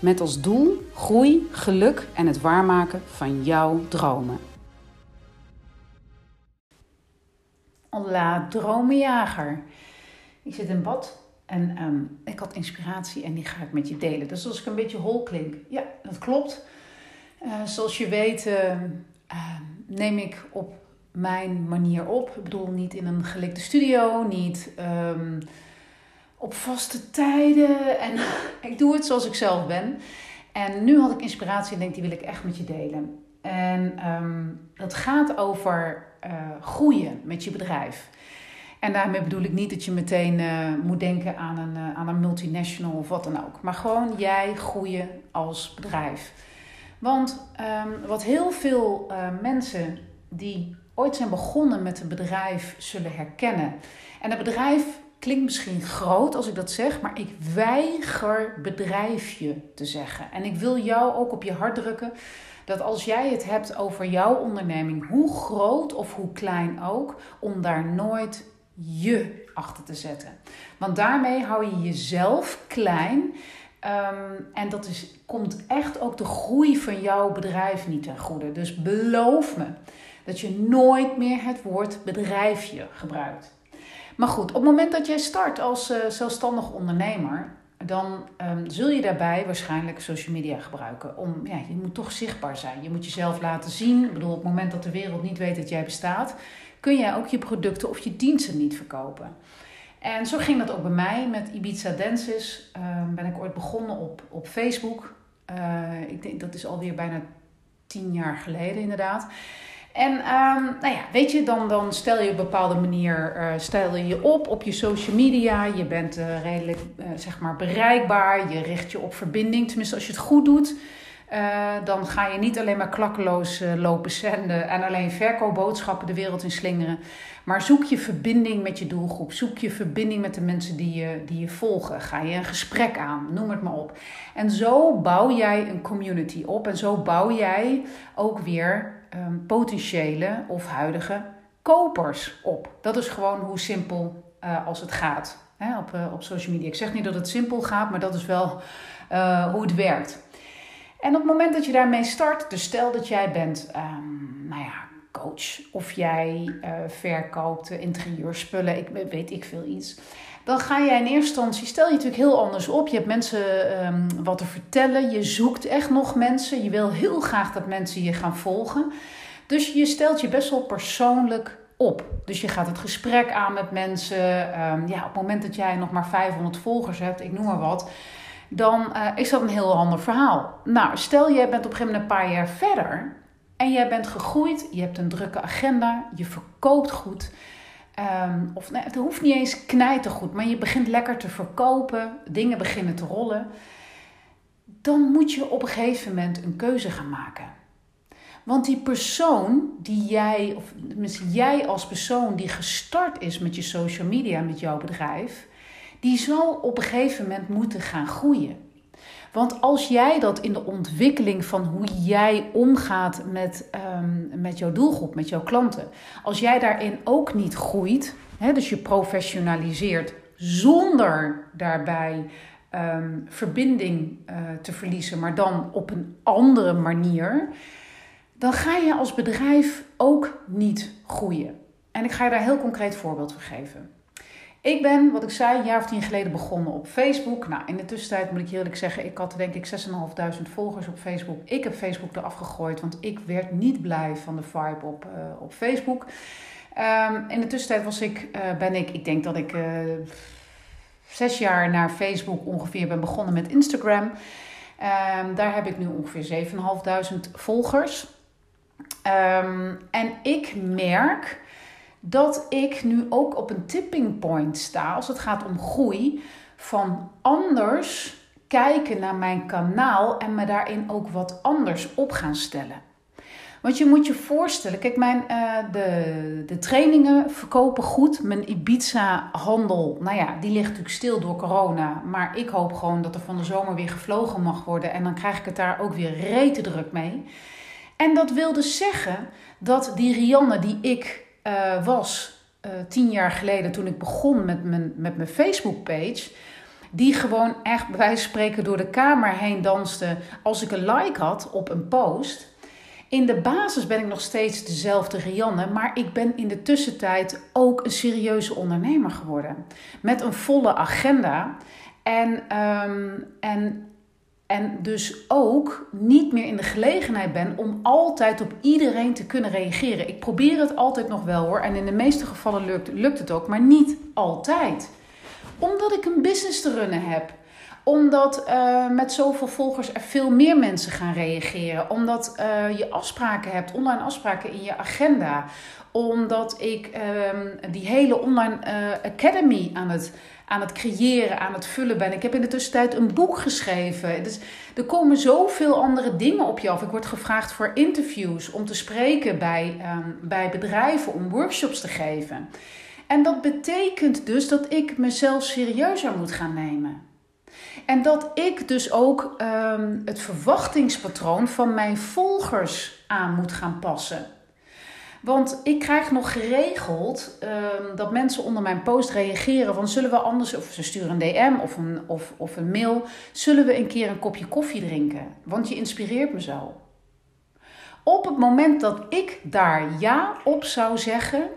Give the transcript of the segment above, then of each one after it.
Met als doel groei, geluk en het waarmaken van jouw dromen. Hola, dromenjager. Ik zit in bad en ehm, ik had inspiratie en die ga ik met je delen. Dus als ik een beetje hol klink, ja, dat klopt. Uh, zoals je weet uh, uh, neem ik op mijn manier op. Ik bedoel, niet in een gelikte studio, niet op vaste tijden. En ik doe het zoals ik zelf ben. En nu had ik inspiratie en denk, die wil ik echt met je delen. En um, dat gaat over uh, groeien met je bedrijf. En daarmee bedoel ik niet dat je meteen uh, moet denken aan een, uh, aan een multinational of wat dan ook. Maar gewoon jij groeien als bedrijf. Want um, wat heel veel mensen die ooit zijn begonnen met een bedrijf zullen herkennen. En een bedrijf klinkt misschien groot als ik dat zeg, maar ik weiger bedrijfje te zeggen. En ik wil jou ook op je hart drukken dat als jij het hebt over jouw onderneming, hoe groot of hoe klein ook, om daar nooit je achter te zetten. Want daarmee hou je jezelf klein. Um, en dat is, komt echt ook de groei van jouw bedrijf niet ten goede. Dus beloof me dat je nooit meer het woord bedrijfje gebruikt. Maar goed, op het moment dat jij start als uh, zelfstandig ondernemer, dan um, zul je daarbij waarschijnlijk social media gebruiken. Om, ja, je moet toch zichtbaar zijn. Je moet jezelf laten zien. Ik bedoel, op het moment dat de wereld niet weet dat jij bestaat, kun jij ook je producten of je diensten niet verkopen. En zo ging dat ook bij mij met Ibiza Dances. Uh, ben ik ooit begonnen op, op Facebook. Uh, ik denk dat is alweer bijna tien jaar geleden inderdaad. En um, nou ja, weet je, dan, dan stel je op een bepaalde manier uh, stel je, op op je social media. Je bent uh, redelijk uh, zeg maar bereikbaar. Je richt je op verbinding. Tenminste, als je het goed doet, dan ga je niet alleen maar klakkeloos lopen zenden en alleen verkoopboodschappen de wereld in slingeren. Maar zoek je verbinding met je doelgroep. Zoek je verbinding met de mensen die je, die je volgen. Ga je een gesprek aan, noem het maar op. En zo bouw jij een community op. En zo bouw jij ook weer um, potentiële of huidige kopers op. Dat is gewoon hoe simpel uh, als het gaat hè, op, uh, op social media. Ik zeg niet dat het simpel gaat, maar dat is wel uh, hoe het werkt. En op het moment dat je daarmee start, dus stel dat jij bent, um, nou ja, coach of jij verkoopt interieurspullen, ik weet ik veel iets dan ga jij in eerste instantie, stel je natuurlijk heel anders op. Je hebt mensen um, wat te vertellen. Je zoekt echt nog mensen. Je wil heel graag dat mensen je gaan volgen. Dus je stelt je best wel persoonlijk op. Dus je gaat het gesprek aan met mensen. Um, ja, op het moment dat jij nog maar 500 volgers hebt, ik noem maar wat. Dan uh, is dat een heel ander verhaal. Nou, stel jij bent op een gegeven moment een paar jaar verder. En jij bent gegroeid. Je hebt een drukke agenda. Je verkoopt goed. Um, of nee, het hoeft niet eens knijtergoed, maar je begint lekker te verkopen, dingen beginnen te rollen. Dan moet je op een gegeven moment een keuze gaan maken. Want die persoon die jij, of tenminste jij als persoon die gestart is met je social media, met jouw bedrijf, die zal op een gegeven moment moeten gaan groeien. Want als jij dat in de ontwikkeling van hoe jij omgaat met, um, met jouw doelgroep, met jouw klanten, als jij daarin ook niet groeit, hè, dus je professionaliseert zonder daarbij um, verbinding uh, te verliezen, maar dan op een andere manier, dan ga je als bedrijf ook niet groeien. En ik ga je daar een heel concreet voorbeeld voor geven. Ik ben, wat ik zei, een jaar of tien geleden begonnen op Facebook. Nou, in de tussentijd moet ik eerlijk zeggen, ik had denk ik 6.500 volgers op Facebook. Ik heb Facebook eraf gegooid, want ik werd niet blij van de vibe op, uh, op Facebook. Um, in de tussentijd was ik, uh, ben ik, ik denk dat ik uh, zes jaar naar Facebook ongeveer ben begonnen met Instagram. Um, daar heb ik nu ongeveer 7.500 volgers. Um, en ik merk dat ik nu ook op een tipping point sta als het gaat om groei van anders kijken naar mijn kanaal en me daarin ook wat anders op gaan stellen. Want je moet je voorstellen, kijk, mijn, uh, de, de trainingen verkopen goed. Mijn Ibiza-handel, nou ja, die ligt natuurlijk stil door corona. Maar ik hoop gewoon dat er van de zomer weer gevlogen mag worden. En dan krijg ik het daar ook weer rete druk mee. En dat wil dus zeggen dat die Rianne die ik uh, was uh, tien jaar geleden toen ik begon met mijn, met mijn Facebook-page die gewoon echt bij wijze van spreken door de kamer heen danste als ik een like had op een post. In de basis ben ik nog steeds dezelfde Rianne, maar ik ben in de tussentijd ook een serieuze ondernemer geworden. Met een volle agenda. En, um, en, en dus ook niet meer in de gelegenheid ben om altijd op iedereen te kunnen reageren. Ik probeer het altijd nog wel hoor. En in de meeste gevallen lukt, lukt het ook, maar niet altijd. Omdat ik een business te runnen heb omdat uh, met zoveel volgers er veel meer mensen gaan reageren. Omdat uh, je afspraken hebt, online afspraken in je agenda. Omdat ik uh, die hele online uh, academy aan het, aan het creëren, aan het vullen ben. Ik heb in de tussentijd een boek geschreven. Dus er komen zoveel andere dingen op je af. Ik word gevraagd voor interviews, om te spreken bij, um, bij bedrijven, om workshops te geven. En dat betekent dus dat ik mezelf serieuzer moet gaan nemen. En dat ik dus ook um, het verwachtingspatroon van mijn volgers aan moet gaan passen. Want ik krijg nog geregeld um, dat mensen onder mijn post reageren van zullen we anders, of ze sturen een DM of een, of, of een mail, zullen we een keer een kopje koffie drinken? Want je inspireert me zo. Op het moment dat ik daar ja op zou zeggen,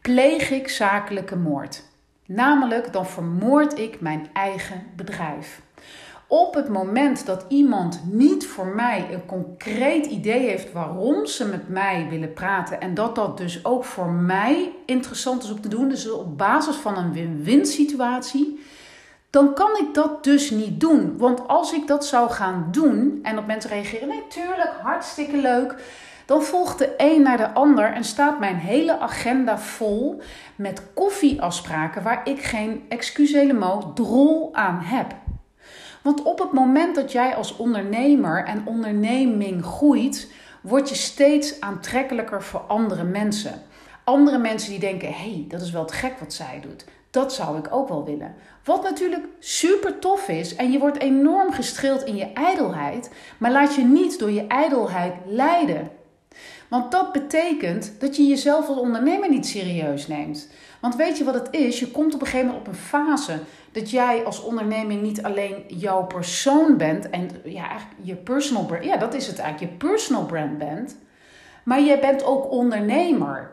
pleeg ik zakelijke moord. Namelijk, dan vermoord ik mijn eigen bedrijf. Op het moment dat iemand niet voor mij een concreet idee heeft waarom ze met mij willen praten en dat dat dus ook voor mij interessant is om te doen, dus op basis van een win-win situatie, dan kan ik dat dus niet doen. Want als ik dat zou gaan doen en op mensen reageren, nee, tuurlijk, hartstikke leuk dan volgt de een naar de ander en staat mijn hele agenda vol met koffieafspraken waar ik geen excuse drol aan heb. Want op het moment dat jij als ondernemer en onderneming groeit, word je steeds aantrekkelijker voor andere mensen. Andere mensen die denken: hé, hey, dat is wel te gek wat zij doet. Dat zou ik ook wel willen. Wat natuurlijk super tof is en je wordt enorm gestreeld in je ijdelheid, maar laat je niet door je ijdelheid leiden. Want dat betekent dat je jezelf als ondernemer niet serieus neemt. Want weet je wat het is? Je komt op een gegeven moment op een fase dat jij als onderneming niet alleen jouw persoon bent en ja, je personal brand. Ja, dat is het eigenlijk. Je personal brand bent. Maar jij bent ook ondernemer.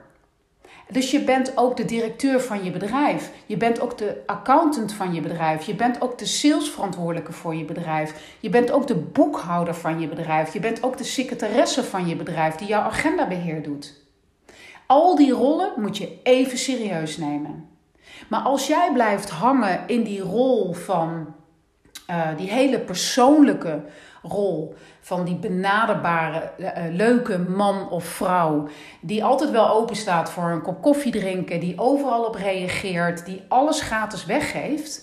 Dus je bent ook de directeur van je bedrijf. Je bent ook de accountant van je bedrijf. Je bent ook de salesverantwoordelijke voor je bedrijf. Je bent ook de boekhouder van je bedrijf. Je bent ook de secretaresse van je bedrijf die jouw agendabeheer doet. Al die rollen moet je even serieus nemen. Maar als jij blijft hangen in die rol van uh, die hele persoonlijke rol van die benaderbare, uh, leuke man of vrouw, die altijd wel open staat voor een kop koffie drinken, die overal op reageert, die alles gratis weggeeft,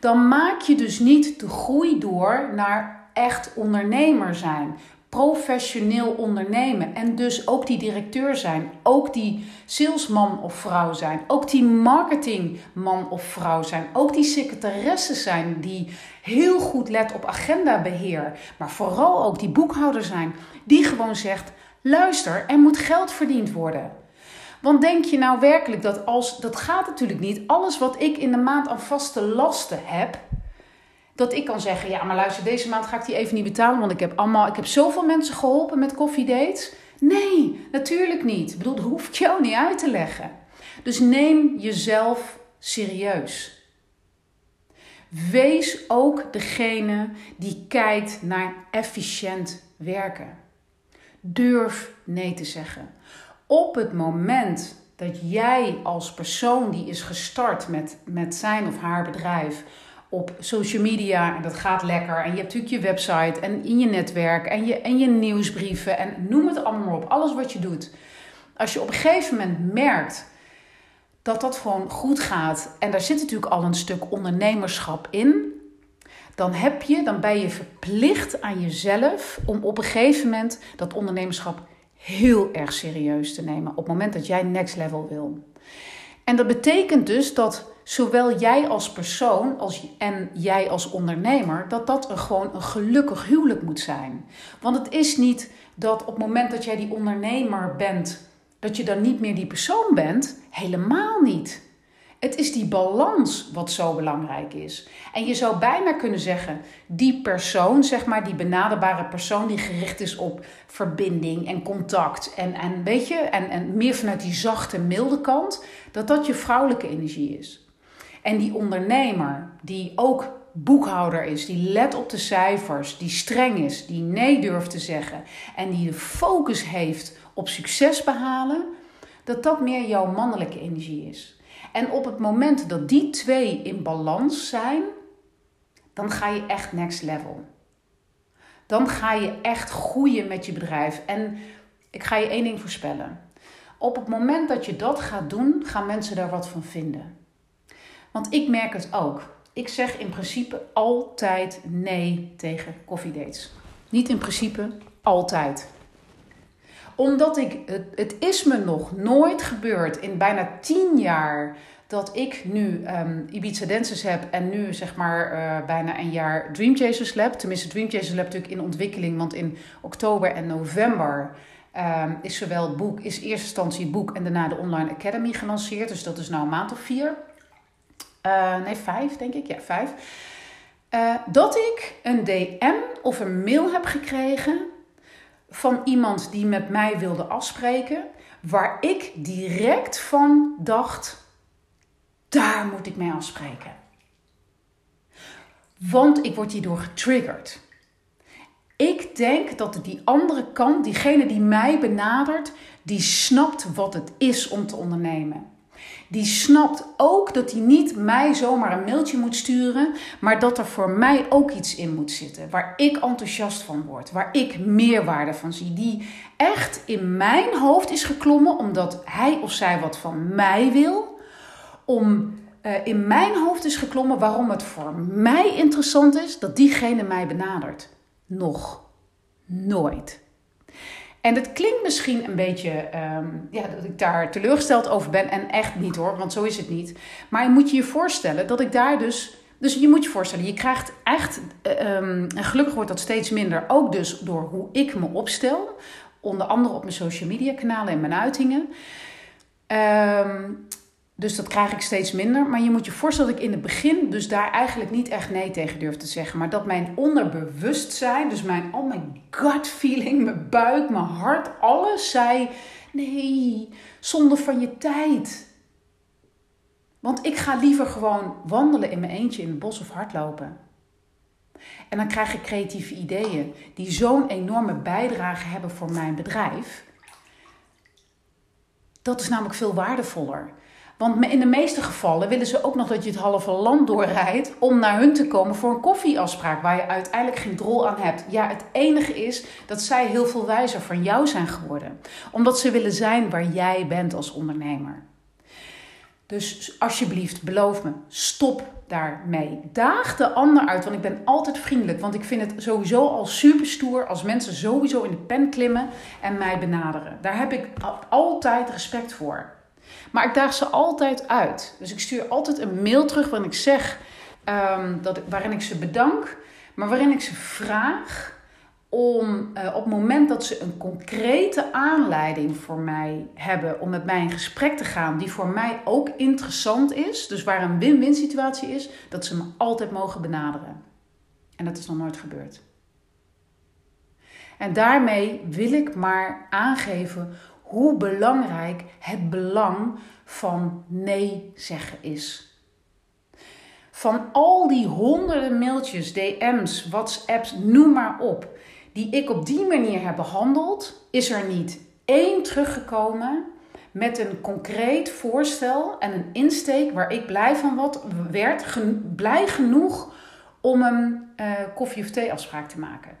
dan maak je dus niet de groei door naar echt ondernemer zijn professioneel ondernemen en dus ook die directeur zijn, ook die salesman of vrouw zijn, ook die marketingman of vrouw zijn, ook die secretaresse zijn die heel goed let op agendabeheer, maar vooral ook die boekhouder zijn, die gewoon zegt: luister, er moet geld verdiend worden. Want denk je nou werkelijk dat als, dat gaat natuurlijk niet, alles wat ik in de maand aan vaste lasten heb, dat ik kan zeggen, ja, maar luister, deze maand ga ik die even niet betalen, want ik heb allemaal, ik heb zoveel mensen geholpen met koffiedates. Nee, natuurlijk niet. Ik bedoel, dat hoef ik jou niet uit te leggen. Dus neem jezelf serieus. Wees ook degene die kijkt naar efficiënt werken. Durf nee te zeggen. Op het moment dat jij als persoon die is gestart met, met zijn of haar bedrijf op social media en dat gaat lekker. En je hebt natuurlijk je website en in je netwerk en je, en je nieuwsbrieven en noem het allemaal maar op. Alles wat je doet. Als je op een gegeven moment merkt dat dat gewoon goed gaat en daar zit natuurlijk al een stuk ondernemerschap in, dan heb je, dan ben je verplicht aan jezelf om op een gegeven moment dat ondernemerschap heel erg serieus te nemen. Op het moment dat jij next level wil. En dat betekent dus dat zowel jij als persoon als, en jij als ondernemer, dat dat een, gewoon een gelukkig huwelijk moet zijn. Want het is niet dat op het moment dat jij die ondernemer bent, dat je dan niet meer die persoon bent. Helemaal niet. Het is die balans wat zo belangrijk is. En je zou bijna kunnen zeggen, die persoon, zeg maar, die benaderbare persoon die gericht is op verbinding en contact en, en weet je, en, en meer vanuit die zachte, milde kant, dat dat je vrouwelijke energie is. En die ondernemer die ook boekhouder is, die let op de cijfers, die streng is, die nee durft te zeggen en die de focus heeft op succes behalen, dat dat meer jouw mannelijke energie is. En op het moment dat die twee in balans zijn, dan ga je echt next level. Dan ga je echt groeien met je bedrijf. En ik ga je één ding voorspellen. Op het moment dat je dat gaat doen, gaan mensen daar wat van vinden. Want ik merk het ook. Ik zeg in principe altijd nee tegen koffiedates. Niet in principe, altijd omdat ik, het, het is me nog nooit gebeurd in bijna tien jaar dat ik nu um, Ibiza Dancers heb en nu zeg maar uh, bijna een jaar Dream Chasers Lab. Tenminste, Dream Chasers Lab natuurlijk in ontwikkeling, want in oktober en november um, is zowel boek, is eerste instantie het boek en daarna de Online Academy gelanceerd. Dus dat is nou een maand of vier. Uh, nee, vijf denk ik. Ja, vijf. Uh, dat ik een DM of een mail heb gekregen van iemand die met mij wilde afspreken, waar ik direct van dacht: daar moet ik mee afspreken. Want ik word hierdoor getriggerd. Ik denk dat die andere kant, diegene die mij benadert, die snapt wat het is om te ondernemen die snapt ook dat hij niet mij zomaar een mailtje moet sturen, maar dat er voor mij ook iets in moet zitten waar ik enthousiast van word, waar ik meerwaarde van zie, die echt in mijn hoofd is geklommen omdat hij of zij wat van mij wil, om uh, in mijn hoofd is geklommen waarom het voor mij interessant is dat diegene mij benadert. Nog nooit. En het klinkt misschien een beetje um, ja, dat ik daar teleurgesteld over ben. En echt niet hoor, want zo is het niet. Maar je moet je je voorstellen dat ik daar dus. Dus je moet je voorstellen, je krijgt echt. Um, en gelukkig wordt dat steeds minder. Ook dus door hoe ik me opstel. Onder andere op mijn social media kanalen en mijn uitingen. Um, dus dat krijg ik steeds minder. Maar je moet je voorstellen dat ik in het begin dus daar eigenlijk niet echt nee tegen durfde te zeggen. Maar dat mijn onderbewustzijn, dus mijn, oh my gut feeling, mijn buik, mijn hart, alles zei: nee, zonde van je tijd. Want ik ga liever gewoon wandelen in mijn eentje in het bos of hardlopen. En dan krijg ik creatieve ideeën die zo'n enorme bijdrage hebben voor mijn bedrijf. Dat is namelijk veel waardevoller. Want in de meeste gevallen willen ze ook nog dat je het halve land doorrijdt om naar hun te komen voor een koffieafspraak waar je uiteindelijk geen drol aan hebt. Ja, het enige is dat zij heel veel wijzer van jou zijn geworden. Omdat ze willen zijn waar jij bent als ondernemer. Dus alsjeblieft, beloof me, stop daarmee. Daag de ander uit, want ik ben altijd vriendelijk. Want ik vind het sowieso al super stoer als mensen sowieso in de pen klimmen en mij benaderen. Daar heb ik altijd respect voor. Maar ik daag ze altijd uit. Dus ik stuur altijd een mail terug waarin ik zeg um, dat, waarin ik ze bedank, maar waarin ik ze vraag om uh, op het moment dat ze een concrete aanleiding voor mij hebben om met mij in gesprek te gaan, die voor mij ook interessant is, dus waar een win-win situatie is, dat ze me altijd mogen benaderen. En dat is nog nooit gebeurd. En daarmee wil ik maar aangeven hoe belangrijk het belang van nee zeggen is. Van al die honderden mailtjes, DM's, WhatsApps, noem maar op, die ik op die manier heb behandeld, is er niet één teruggekomen met een concreet voorstel en een insteek waar ik blij van wat, werd, blij genoeg om een uh, koffie- of thee-afspraak te maken.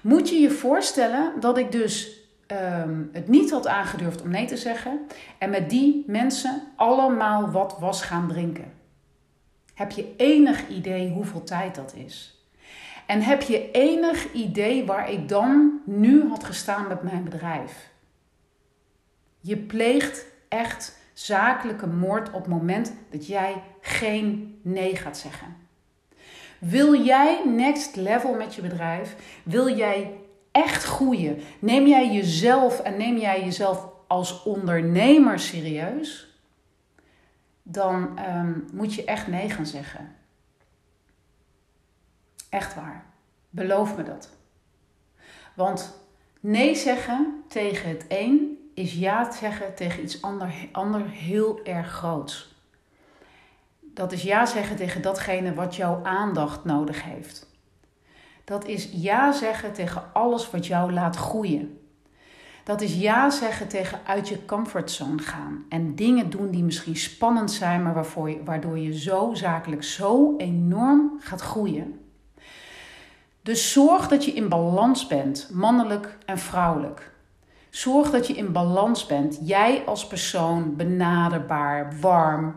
Moet je je voorstellen dat ik dus um, het niet had aangedurfd om nee te zeggen. En met die mensen allemaal wat was gaan drinken. Heb je enig idee hoeveel tijd dat is? En heb je enig idee waar ik dan nu had gestaan met mijn bedrijf? Je pleegt echt zakelijke moord op het moment dat jij geen nee gaat zeggen. Wil jij next level met je bedrijf? Wil jij echt groeien? Neem jij jezelf en neem jij jezelf als ondernemer serieus? Dan ehm, moet je echt nee gaan zeggen. Echt waar. Beloof me dat. Want nee zeggen tegen het een is ja zeggen tegen iets ander, ander heel erg groots. Dat is ja zeggen tegen datgene wat jouw aandacht nodig heeft. Dat is ja zeggen tegen alles wat jou laat groeien. Dat is ja zeggen tegen uit je comfortzone gaan en dingen doen die misschien spannend zijn, maar waarvoor je, waardoor je zo zakelijk zo enorm gaat groeien. Dus zorg dat je in balans bent, mannelijk en vrouwelijk. Zorg dat je in balans bent. Jij als persoon benaderbaar, warm.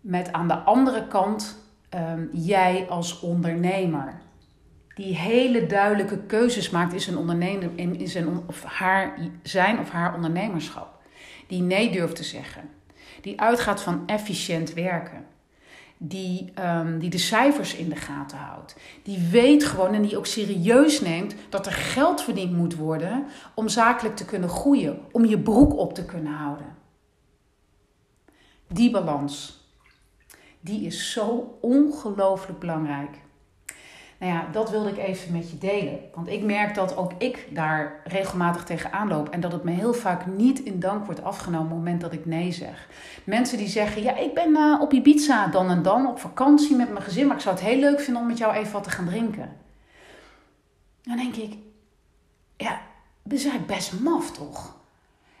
Met aan de andere kant um, jij als ondernemer. Die hele duidelijke keuzes maakt in zijn, ondernemer, in zijn, of haar, zijn of haar ondernemerschap. Die nee durft te zeggen. Die uitgaat van efficiënt werken die, um, die de cijfers in de gaten houdt. Die weet gewoon en die ook serieus neemt dat er geld verdiend moet worden om zakelijk te kunnen groeien, om je broek op te kunnen houden. Die balans, die is zo ongelooflijk belangrijk. Nou ja, dat wilde ik even met je delen. Want ik merk dat ook ik daar regelmatig tegenaan loop. En dat het me heel vaak niet in dank wordt afgenomen op het moment dat ik nee zeg. Mensen die zeggen, ja, ik ben uh, op Ibiza dan en dan op vakantie met mijn gezin. Maar ik zou het heel leuk vinden om met jou even wat te gaan drinken. Dan denk ik, ja, is eigenlijk best maf toch?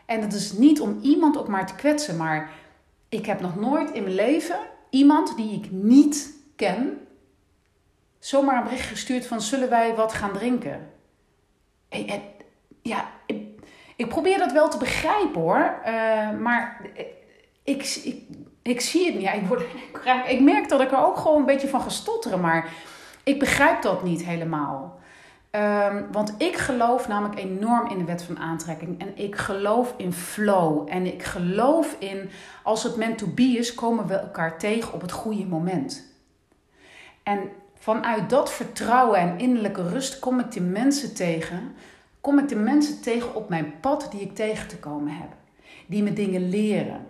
En dat is niet om iemand ook maar te kwetsen. Maar ik heb nog nooit in mijn leven iemand die ik niet ken zomaar een bericht gestuurd van zullen wij wat gaan drinken? En, ja, ik, probeer dat wel te begrijpen hoor, uh, maar ik, ik, ik, zie het niet. Ik, word, ik merk dat ik er ook gewoon een beetje van ga stotteren, maar ik begrijp dat niet helemaal. Um, want ik geloof namelijk enorm in de wet van aantrekking. En ik geloof in flow. En ik geloof in als het meant to be is, komen we elkaar tegen op het goede moment. En vanuit dat vertrouwen en innerlijke rust kom ik de mensen tegen. Kom ik de mensen tegen op mijn pad die ik tegen te komen heb. Die me dingen leren.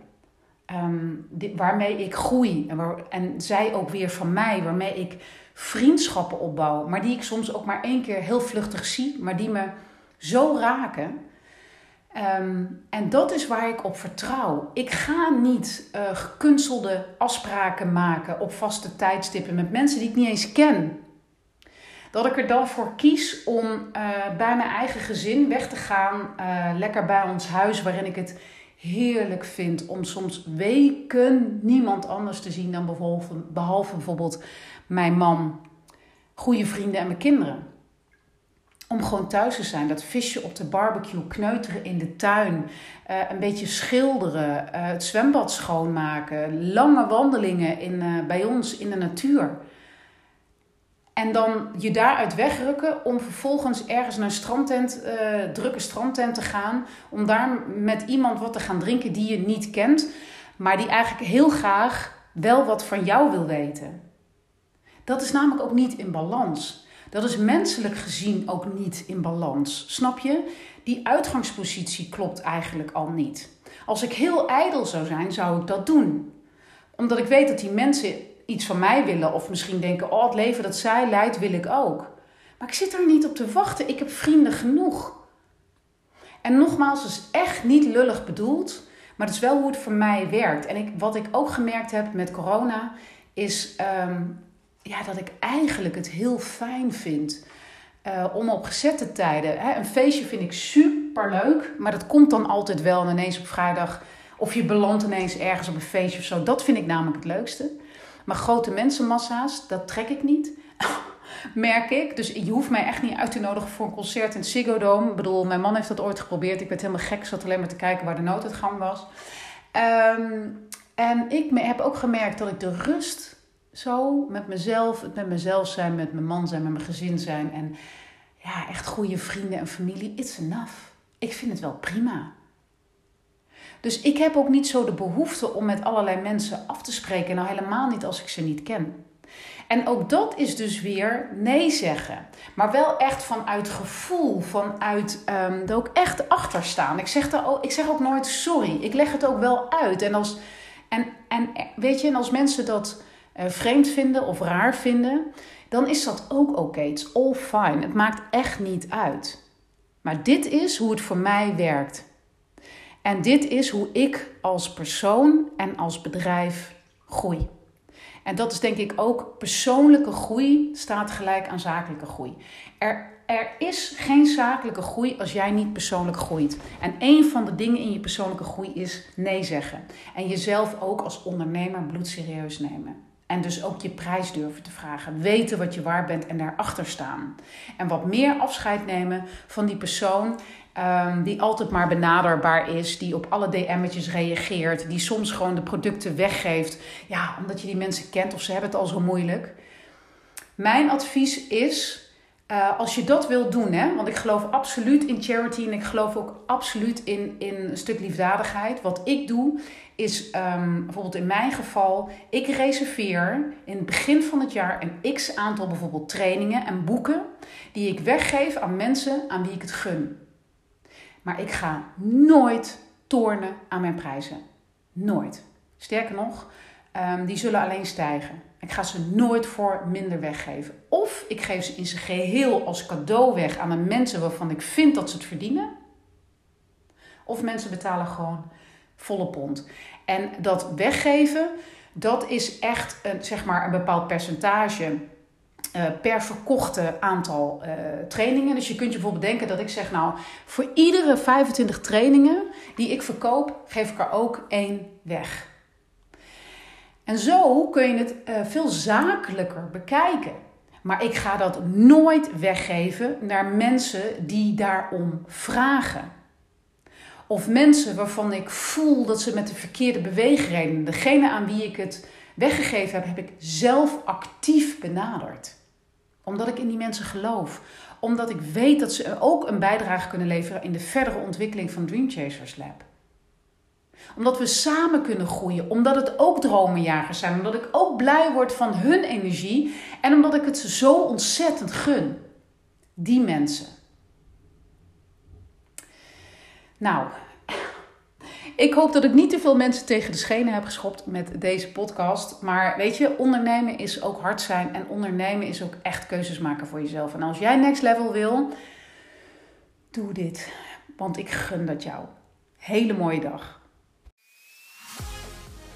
Ehm, waarmee ik groei. En, en zij ook weer van mij. Waarmee ik vriendschappen opbouw. Maar die ik soms ook maar één keer heel vluchtig zie. Maar die me zo raken. Ehm, en dat is waar ik op vertrouw. Ik ga niet uh, gekunstelde afspraken maken op vaste tijdstippen met mensen die ik niet eens ken. Dat ik er dan voor kies om uh, bij mijn eigen gezin weg te gaan, uh, lekker bij ons huis, waarin ik het heerlijk vind om soms weken niemand anders te zien dan behalve bijvoorbeeld mijn man, goede vrienden en mijn kinderen om gewoon thuis te zijn. Dat visje op de barbecue, kneuteren in de tuin, uh, een beetje schilderen, uh, het zwembad schoonmaken, lange wandelingen in, uh, bij ons in de natuur. En dan je daaruit wegrukken om vervolgens ergens naar een strandtent, drukke strandtent te gaan. Om daar met iemand wat te gaan drinken die je niet kent, maar die eigenlijk heel graag wel wat van jou wil weten. Dat is namelijk ook niet in balans. Dat is menselijk gezien ook niet in balans. Snap je? Die uitgangspositie klopt eigenlijk al niet. Als ik heel ijdel zou zijn, zou ik dat doen. Omdat ik weet dat die mensen iets van mij willen of misschien denken: oh, het leven dat zij leidt, wil ik ook. Maar ik zit er niet op te wachten. Ik heb vrienden genoeg. En nogmaals, het is echt niet lullig bedoeld, maar het is wel hoe het voor mij werkt. En ik, wat ik ook gemerkt heb met corona, is ehm, ja, dat ik eigenlijk het heel fijn vind uh, om op gezette tijden. Hè, een feestje vind ik super leuk, maar dat komt dan altijd wel en ineens op vrijdag. Of je belandt ineens ergens op een feestje of zo. Dat vind ik namelijk het leukste. Maar grote mensenmassa's, dat trek ik niet. Merk ik. Dus je hoeft mij echt niet uit te nodigen voor een concert in het Ziggo Dome. Ik bedoel, mijn man heeft dat ooit geprobeerd. Ik werd helemaal gek. zat alleen maar te kijken waar de nooduitgang was. Um, en ik heb ook gemerkt dat ik de rust zo met mezelf, het met mezelf zijn, met mijn man zijn, met mijn gezin zijn en ja, echt goede vrienden en familie, it's enough. Ik vind het wel prima. Dus ik heb ook niet zo de behoefte om met allerlei mensen af te spreken, nou helemaal niet als ik ze niet ken. En ook dat is dus weer nee zeggen. Maar wel echt vanuit gevoel, vanuit um, ook echt achter staan. Ik zeg, ook, ik zeg ook nooit sorry. Ik leg het ook wel uit. En, als, en, en weet je, en als mensen dat vreemd vinden of raar vinden, dan is dat ook oké. Okay. It's all fine. Het maakt echt niet uit. Maar dit is hoe het voor mij werkt. En dit is hoe ik als persoon en als bedrijf groei. En dat is denk ik ook persoonlijke groei staat gelijk aan zakelijke groei. Er, er is geen zakelijke groei als jij niet persoonlijk groeit. En een van de dingen in je persoonlijke groei is nee zeggen. En jezelf ook als ondernemer bloedserieus nemen. En dus ook je prijs durven te vragen. Weten wat je waar bent en daarachter staan. En wat meer afscheid nemen van die persoon um, die altijd maar benaderbaar is. Die op alle DM'tjes reageert. Die soms gewoon de producten weggeeft. Ja, omdat je die mensen kent of ze hebben het al zo moeilijk. Mijn advies is. Uh, als je dat wilt doen, hè, want ik geloof absoluut in charity en ik geloof ook absoluut in, in een stuk liefdadigheid. Wat ik doe, is um, bijvoorbeeld in mijn geval, ik reserveer in het begin van het jaar een x aantal bijvoorbeeld trainingen en boeken die ik weggeef aan mensen aan wie ik het gun. Maar ik ga nooit tornen aan mijn prijzen. Nooit. Sterker nog, um, die zullen alleen stijgen. Ik ga ze nooit voor minder weggeven. Of ik geef ze in zijn geheel als cadeau weg aan de mensen waarvan ik vind dat ze het verdienen. Of mensen betalen gewoon volle pond. En dat weggeven, dat is echt een, zeg maar een bepaald percentage uh, per verkochte aantal uh, trainingen. Dus je kunt je bijvoorbeeld denken dat ik zeg, nou, voor iedere 25 trainingen die ik verkoop, geef ik er ook één weg. En zo kun je het uh, veel zakelijker bekijken. Maar ik ga dat nooit weggeven naar mensen die daarom vragen. Of mensen waarvan ik voel dat ze met de verkeerde beweegreden, degene aan wie ik het weggegeven heb, heb ik zelf actief benaderd. Omdat ik in die mensen geloof. Omdat ik weet dat ze ook een bijdrage kunnen leveren in de verdere ontwikkeling van Dream Chasers Lab. Omdat we samen kunnen groeien. Omdat het ook dromenjagers zijn. Omdat ik ook blij word van hun energie. En omdat ik het ze zo ontzettend gun. Die mensen. Nou, ik hoop dat ik niet te veel mensen tegen de schenen heb geschopt met deze podcast. Maar weet je, ondernemen is ook hard zijn. En ondernemen is ook echt keuzes maken voor jezelf. En als jij next level wil, doe dit. Want ik gun dat jou. Hele mooie dag.